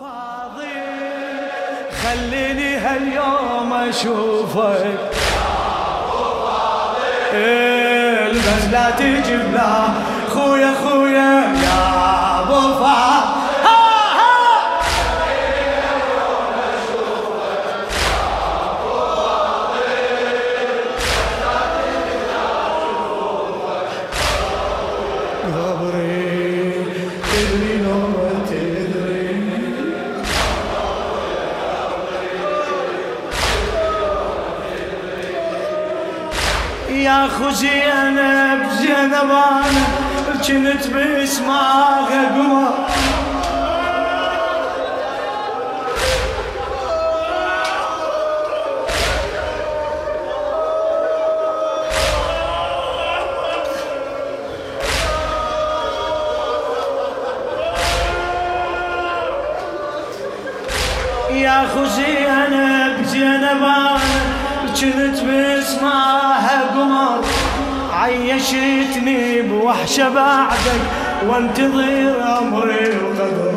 فاضل. خليني هاليوم أشوفك. بس لا تجيب لا. خويا خويا يا أبو فاضل. يا خو زينب زينب أنا كنت باسمها قمر يا خو زينب زينب أنا كنت باسمها قمر عيشتني بوحشة بعدك وانتظر أمري وقدر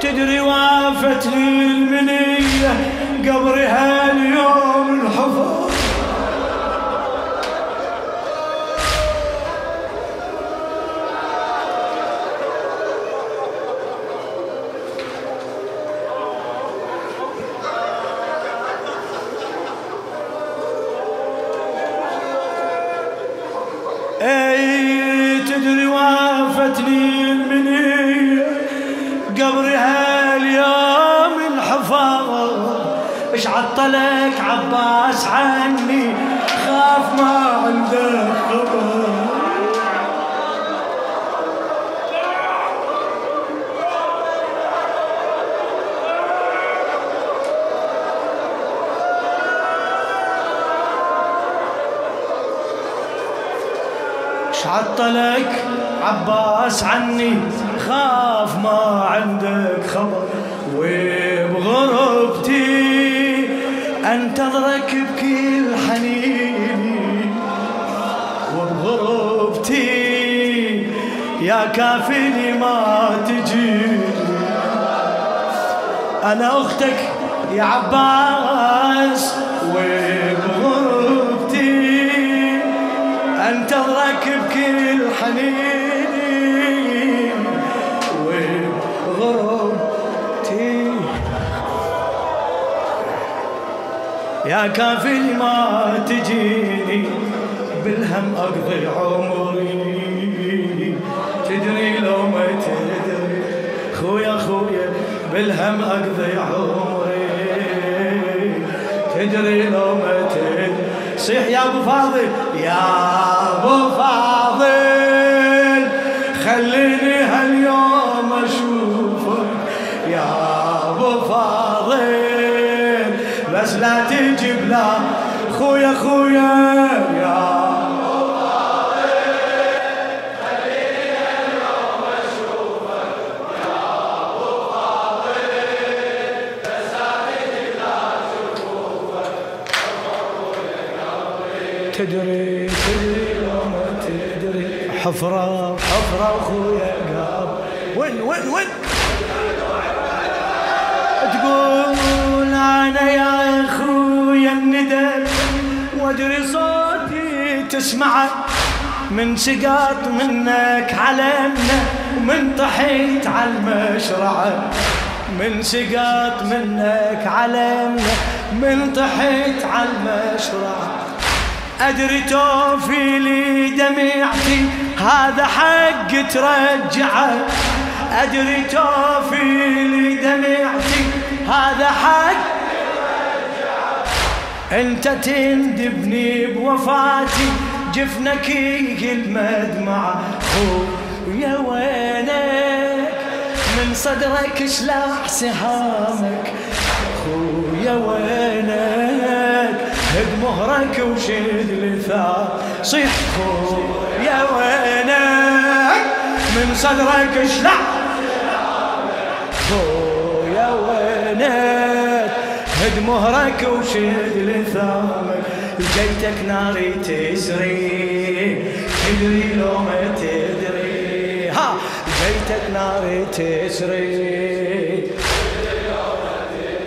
تدري وافتني المنية قبري هاليوم الحفر. عطلك عباس عني خاف ما عندك خبر. وبغربتي انتظرك بكل حنيني. وبغربتي يا كافلي ما تجي أنا أختك يا عباس. وبغربتي انتظرك بكل حنين وغربتي. يا كافل ما تجيني بالهم أقضي عمري. تدري لو ما تدري خويا خويا بالهم أقضي عمري. تدري لو ما تدري صيح يا أبو فاضل يا أبو فاضل خليني هاليوم أشوفك. يا أبو فاضل بس لا تجيب لا. خويا خويا. حفرة حفرة اخويا قاب وين وين وين؟ تقول أنا يا أخويا الندى وأدري صوتي تسمعه من سقاط منك علمنا ومن طحيت على المشرعه من سقاط منك علمنا من طحيت على المشرعه أدري توفي لي دمعتي هذا حق ترجعه. أدري توفي لي دمعتي هذا حق. أنت تندبني بوفاتي جفنك المدمع. يا وينك؟ من صدرك شلاح سهامك. خويا وينك؟ هد مهرك وشد لثار صيح خويا وينك. من صدرك شلاح خويا وينك. هد شد مهرك وشد لثامك جيتك ناري تسري تدري لو ما تدري. ها جيتك ناري تسري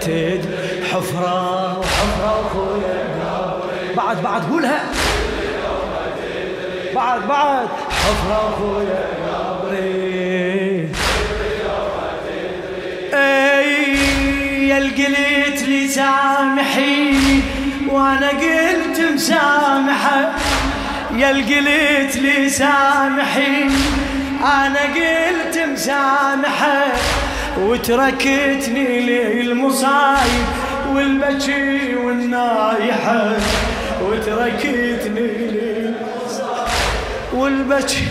تدري حفرة وحفرة أخويا بعد بعد قولها. بعد بعد. حفرة أخويا قبري أي يا قلت لي سامحيني وأنا قلت مسامحة. يا قلت لي سامحيني أنا قلت مسامحة. وتركتني للمصايب والبكي والنايحة وتركتني للمصايب والبكي.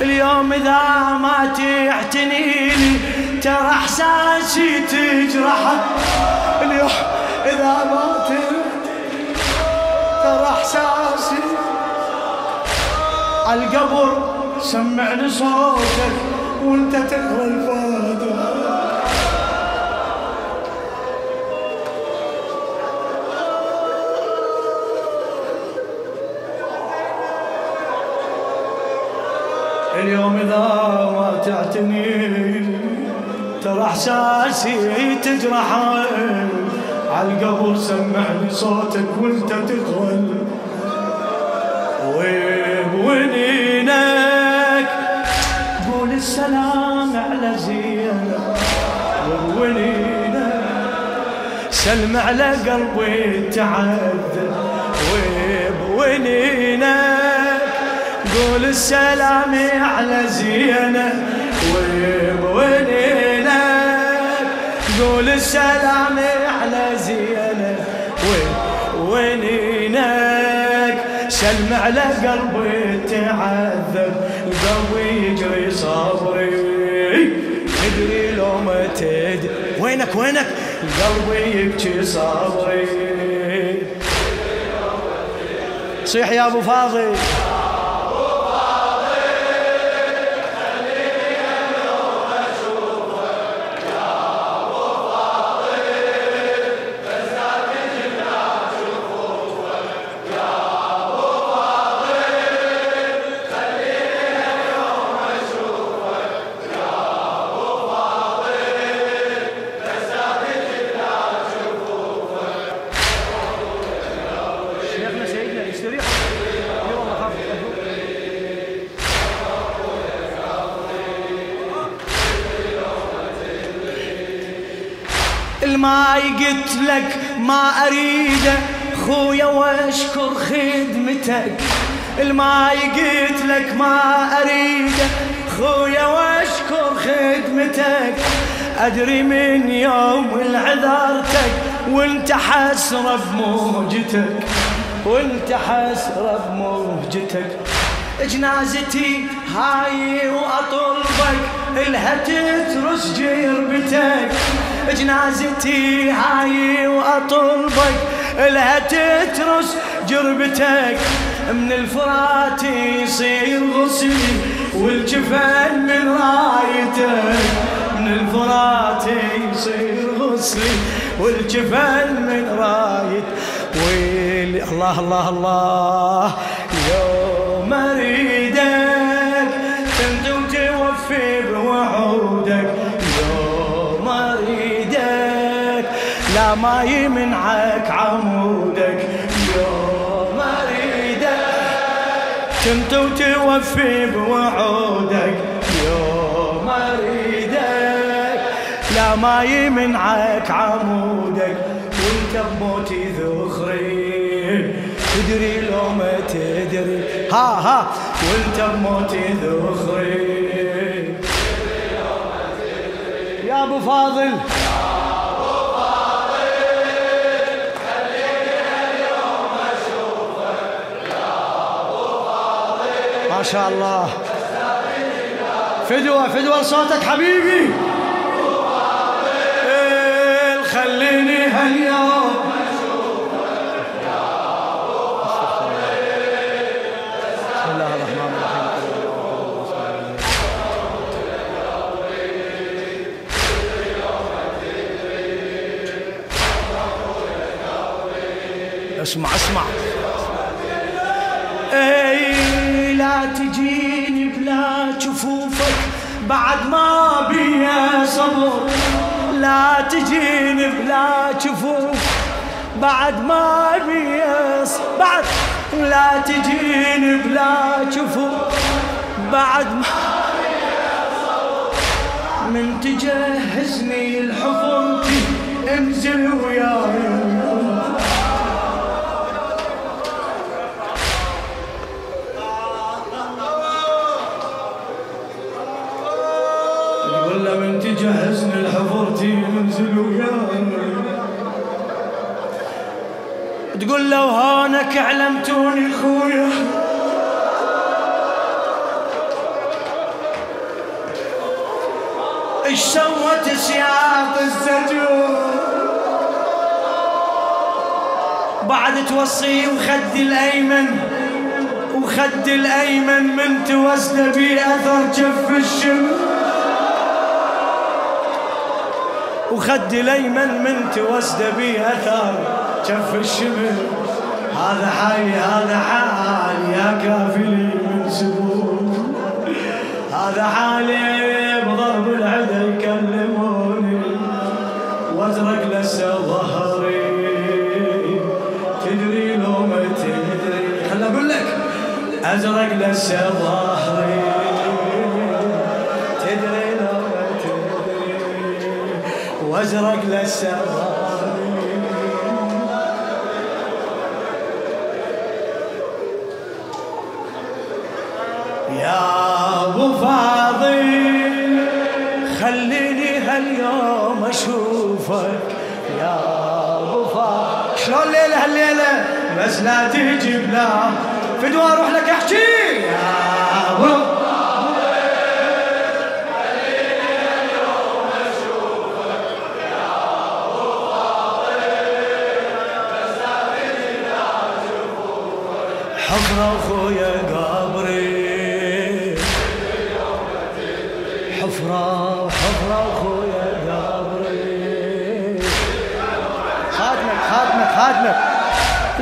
اليوم إذا ما تعتنيني ترى إحساسي تجرح. اليوم إذا ما تعتنيني ترى إحساسي القبر سمعني صوتك. وأنت تقرا الفاتحه اليوم إذا ما تعتني ترى إحساسي تجرح على القبر سمعني صوتك وأنت تقول وينك السلام على زينب والوليدة سلم على قلبي تعذب وبونينك قول السلام على زينب وبونينك قول السلام على زينب وبونينك سلم على قلبي تعذب القلب يجري صبري. تدري لو ما تدري. وينك وينك؟ القلب يبكي صبري. صيح يا أبو فاضل. قلت لك ما أريده خويا واشكر خدمتك. الماي قلت لك ما أريده خويا واشكر خدمتك. أدري من يوم العذرتك وانت حسرة بموجتك وانت حسرة بموجتك جنازتي هاي وأطلبك الها تترس جربتك. جنازتي هاي واطلبك الها تترس جربتك من الفرات يصير غسلي والجفن من رايتك. من الفرات يصير غسلي والجفن من رايت. ويلي الله الله الله. ما يمنعك عمودك. يوم أريدك كنت وتوفي بوعودك يوم أريدك لا ما يمنعك عمودك. وانت بموتي ذخري تدري لو ما تدري. ها ها. وانت بموتي ذخري يا أبو فاضل. ما شاء الله. فدوة فدوة لصوتك حبيبي. إيه، خليني هاليوم اسمع اسمع. اي لا تجيني بلا جفوفك بعد ما بيا صبر. لا تجيني بلا جفوف بعد ما بيا بعد لا تجيني بلا جفوف بعد ما من تجهزني الحفر انزل وياي. تقول له هونك علمتوني خويا. إيش سوت سياط الزجور بعد توصي وخد الأيمن وخد الأيمن من توسد بي أثر جف الشمس وخد الأيمن من توسد بي أثر جف الشمس هذا حالي هذا حالي يا كافلي من سبور هذا حالي بضرب العدا يكلموني وازرق لسه ظهري. تدري لو ما تدري خل أقول لك أزرق لسه ظهري. تدري لو ما تدري وأزرق لسه أبو فاضل خليني هاليوم أشوفك. يا أبو فاضل شلون الليلة هالليلة؟ بس لا تجي بلا فدوى أروح لك أحكي. يا أبو حفرة أخويا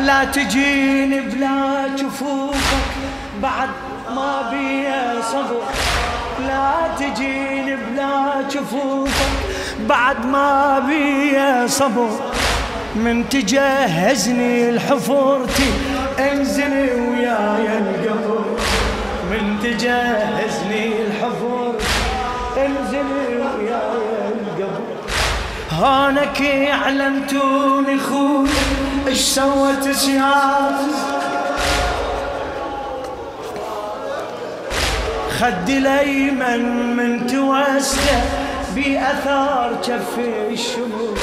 لا تجيني بلا جفوفك بعد ما بي صبر لا تجيني بلا جفوفك بعد ما بي صبر من تجهزني الحفرتي انزلي وياي القبر من تجهزني الحفر انزلي وياي القبر هانك اعلمتوني خوي إيش سوت سياس خد الايمن من توسته بأثار جف الشمر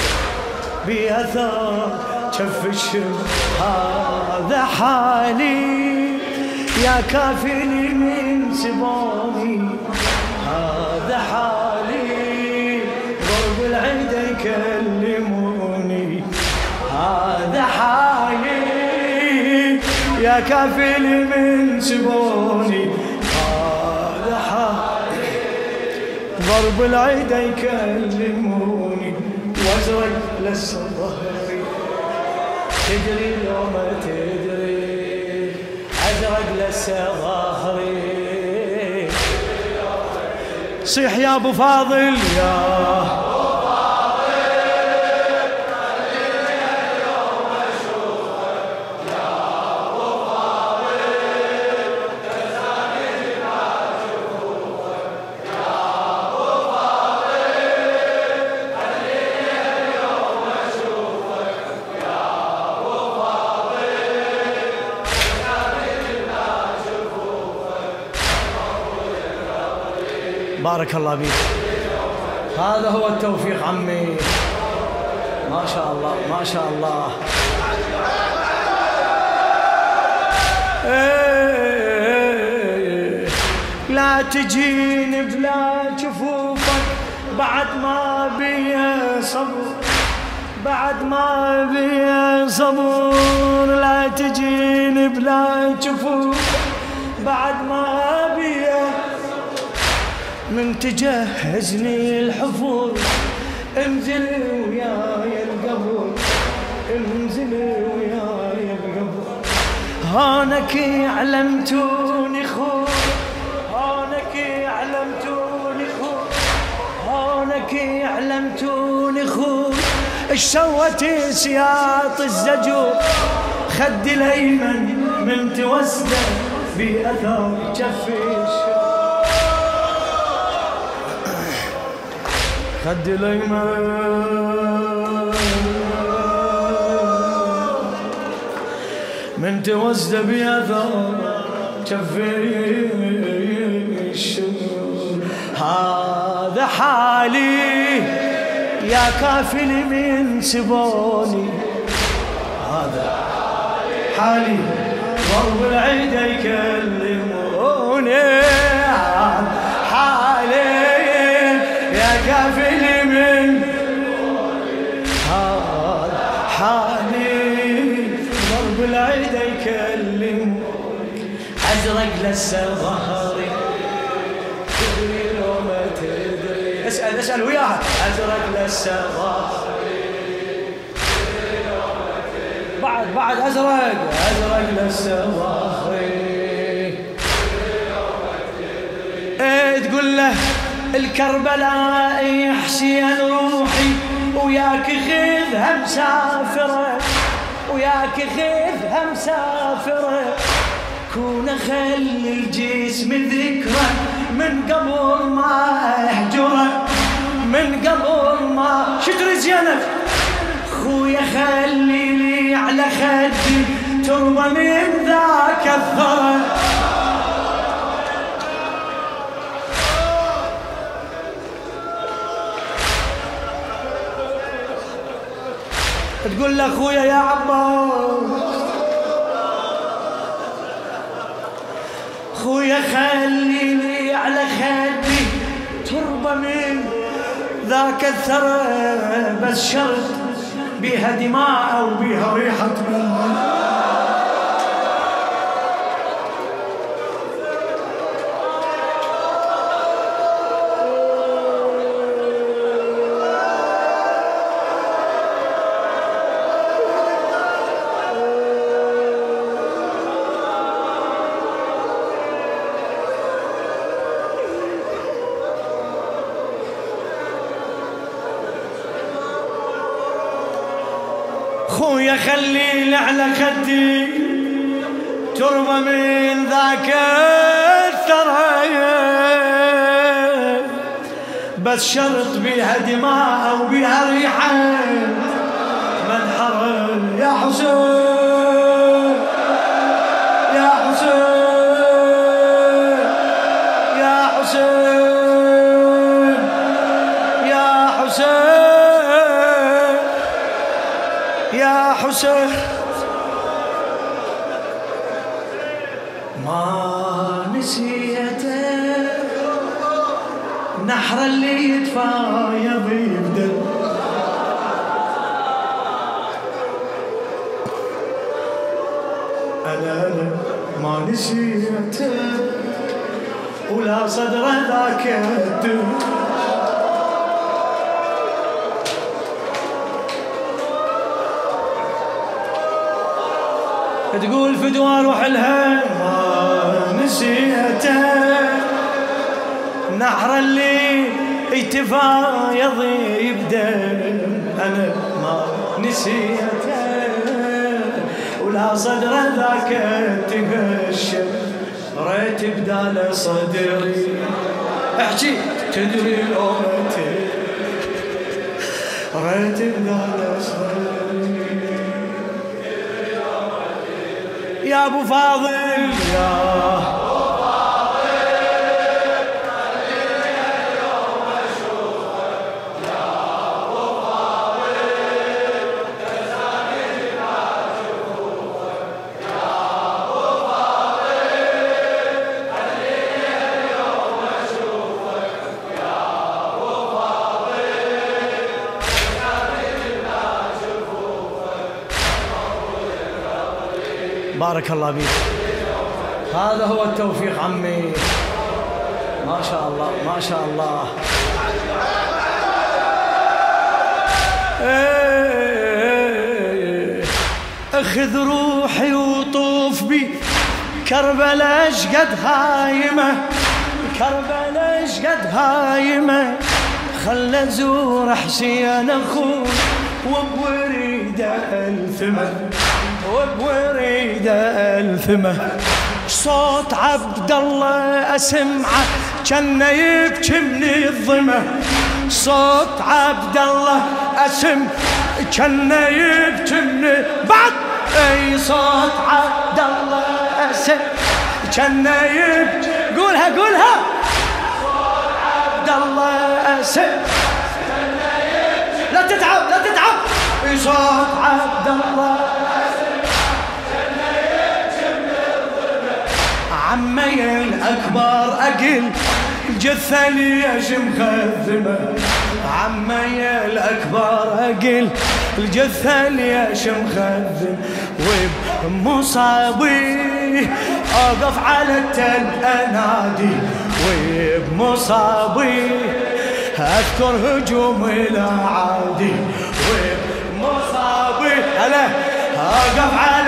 بأثار جف الشمر هذا حالي يا كافلي من سبوني يا من سبوني حالي ضرب العيد يكلموني وازرق لسه ظهري تدري لو ما تدري ازرق لسه ظهري صيح يا أبو فاضل يا بارك الله بيك هذا هو التوفيق عمي. ما شاء الله ما شاء الله. إيه، لا تجين بلا جفوفك بعد ما بي صبر بعد ما بي صبر لا تجين بلا جفوفك بعد ما من تجهزني الحفور. انزل وياي القبر انزل وياي القبر هانك علمتوني خو هانك علمتوني خو هانك علمتوني خو إيش سوت سياط الزجور. خد الايمن من توسد بأثر جفي خد الايمن من توسد بيثر كفي هذا حالي يا كافل من سبوني. هذا حالي ضرب العيد يكلموني. ضرب العيد يكلم أزرق لسه ظهري تدري لو ما تدري اسال أسأل وياها. أزرق لسه ظهري بعد بعد أزرق. أزرق لسه ظهري إيه تقول له الكربلاء حسين روحي وياك خذها مسافرة وياك خذها مسافرة كون خلي الجسم ذكرى. من قبل ما يهجره من قبل ما شكري زينب؟ خويا خلي لي على خدي. تربى من ذاك الثرى. تقول لاخويا يا عباس خويا خليني على خدي تربة من ذاك الثرى بس شرط بها دماء أو بها ريحة من خلي على خدي. تربى من ذاك الثرى بس شرط بيها دماء وبيها ريحة. حسين ما نسيته نحر اللي يتفايض يبدل أنا أنا ما نسيته ولا صدر ذاك الدم تقول فدوى روح لها ما نسيته. نحر اللي يتفايض يبدا أنا ما نسيته. ولا صدر ذاك تقشر ريت بدال صدري. احكي. تدري لو مت ريت بدال صدري. يا أبو فاضل. يا بارك الله بيك هذا هو التوفيق عمي. ما شاء الله ما شاء الله. أخذ روحي وطوف بي. كربلاء اشقد هايمة؟ كربلاء اشقد هايمة؟ خل ازور حسين أخوي وبوريده الثمه وبوريده الثمه صوت عبد الله أسمعه كان يبكي من الظمه صوت عبد الله أسم كان يبكي من بعد أي صوت عبد الله أسم كان يبكي. قولها قولها. صوت عبد الله أسم لا تتعب لا تتعب. صوت عبد الله عمي الأكبر أقل. جثة ليش مخذمة عمي الأكبر أقل. الجثة ليش مخذم وبمصابي أقف على التل أنادي وبمصابي أذكر هجوم الأعادي. وبمصابي هلا أقف على